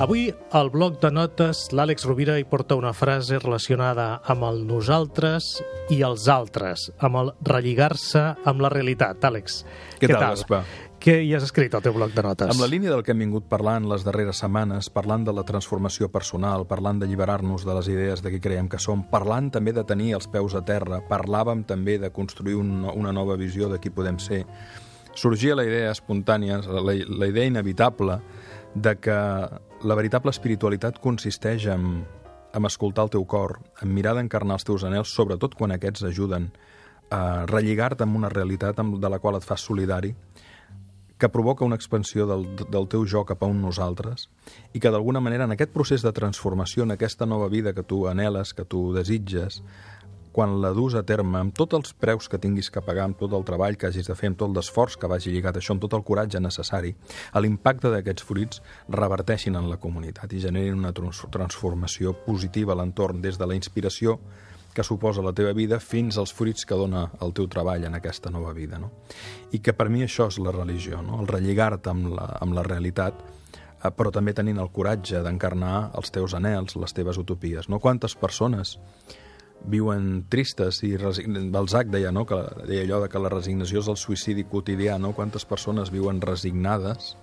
Avui, al bloc de notes, l'Àlex Rovira hi porta una frase relacionada amb el nosaltres i els altres, amb el relligar-se amb la realitat. Àlex, què, què tal, Gaspar? Què hi has escrit al teu bloc de notes? Amb la línia del que hem vingut parlant les darreres setmanes, parlant de la transformació personal, parlant d'alliberar-nos de les idees de qui creiem que som, parlant també de tenir els peus a terra, parlàvem també de construir un, una nova visió de qui podem ser, sorgia la idea espontània, la, la idea inevitable de que la veritable espiritualitat consisteix en, en escoltar el teu cor, en mirar d'encarnar els teus anels, sobretot quan aquests ajuden a relligar-te amb una realitat de la qual et fas solidari, que provoca una expansió del, del teu jo cap a un nosaltres i que d'alguna manera en aquest procés de transformació, en aquesta nova vida que tu anheles, que tu desitges, quan la dus a terme, amb tots els preus que tinguis que pagar, amb tot el treball que hagis de fer, amb tot l'esforç que vagi lligat a això, amb tot el coratge necessari, l'impacte d'aquests fruits reverteixin en la comunitat i generin una transformació positiva a l'entorn, des de la inspiració que suposa la teva vida fins als fruits que dona el teu treball en aquesta nova vida. No? I que per mi això és la religió, no? el relligar-te amb, la, amb la realitat, eh, però també tenint el coratge d'encarnar els teus anels, les teves utopies. No? Quantes persones viuen tristes i Balzac deia, no? que, deia allò de que la resignació és el suïcidi quotidià, no? quantes persones viuen resignades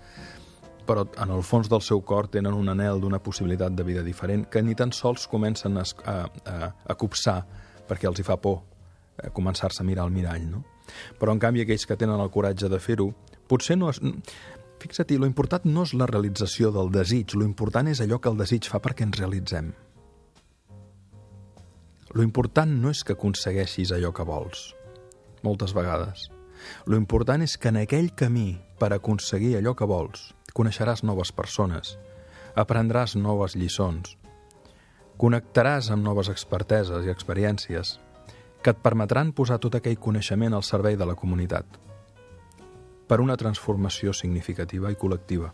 però en el fons del seu cor tenen un anel d'una possibilitat de vida diferent que ni tan sols comencen a, a, a copsar perquè els hi fa por a començar-se a mirar al mirall, no? Però, en canvi, aquells que tenen el coratge de fer-ho, potser no és... Fixa-t'hi, important no és la realització del desig, lo important és allò que el desig fa perquè ens realitzem. Lo important no és que aconsegueixis allò que vols, moltes vegades. Lo important és que en aquell camí per aconseguir allò que vols coneixeràs noves persones, aprendràs noves lliçons, connectaràs amb noves experteses i experiències que et permetran posar tot aquell coneixement al servei de la comunitat per una transformació significativa i col·lectiva.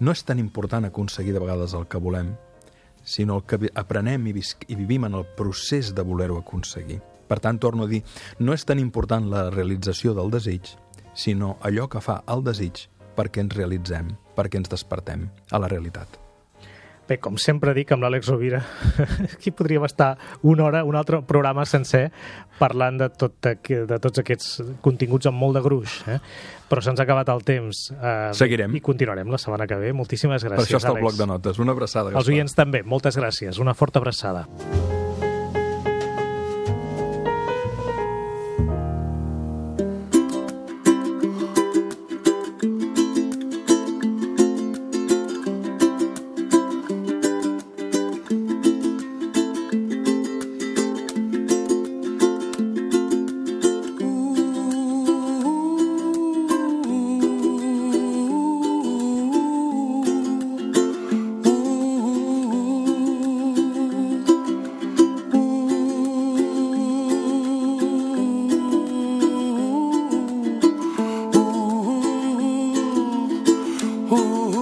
No és tan important aconseguir de vegades el que volem, sinó el que aprenem i, i vivim en el procés de voler-ho aconseguir. Per tant, torno a dir, no és tan important la realització del desig, sinó allò que fa el desig perquè ens realitzem, perquè ens despertem a la realitat. Bé, com sempre dic amb l'Àlex Rovira, aquí podríem estar una hora, un altre programa sencer parlant de, tot, de tots aquests continguts amb molt de gruix, eh? però se'ns ha acabat el temps. Eh, Seguirem. I continuarem la setmana que ve. Moltíssimes gràcies, Per això està Àlex. el bloc de notes. Una abraçada. Els oients també. Moltes gràcies. Una forta abraçada. Ooh.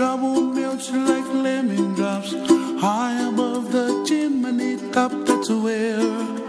trouble melts like lemon drops high above the chimney top. That's where.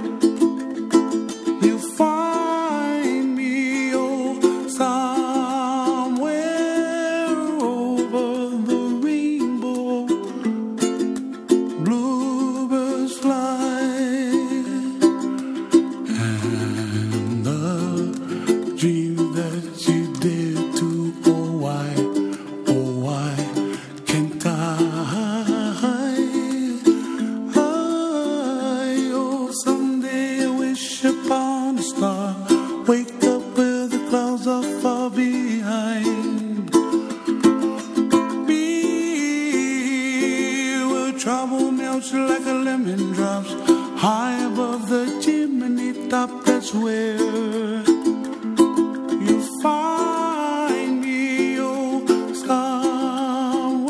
Trouble melts like a lemon drops high above the chimney top. That's where you find me, oh, somewhere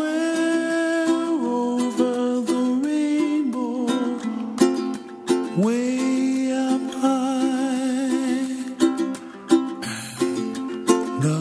over the rainbow, way up high. The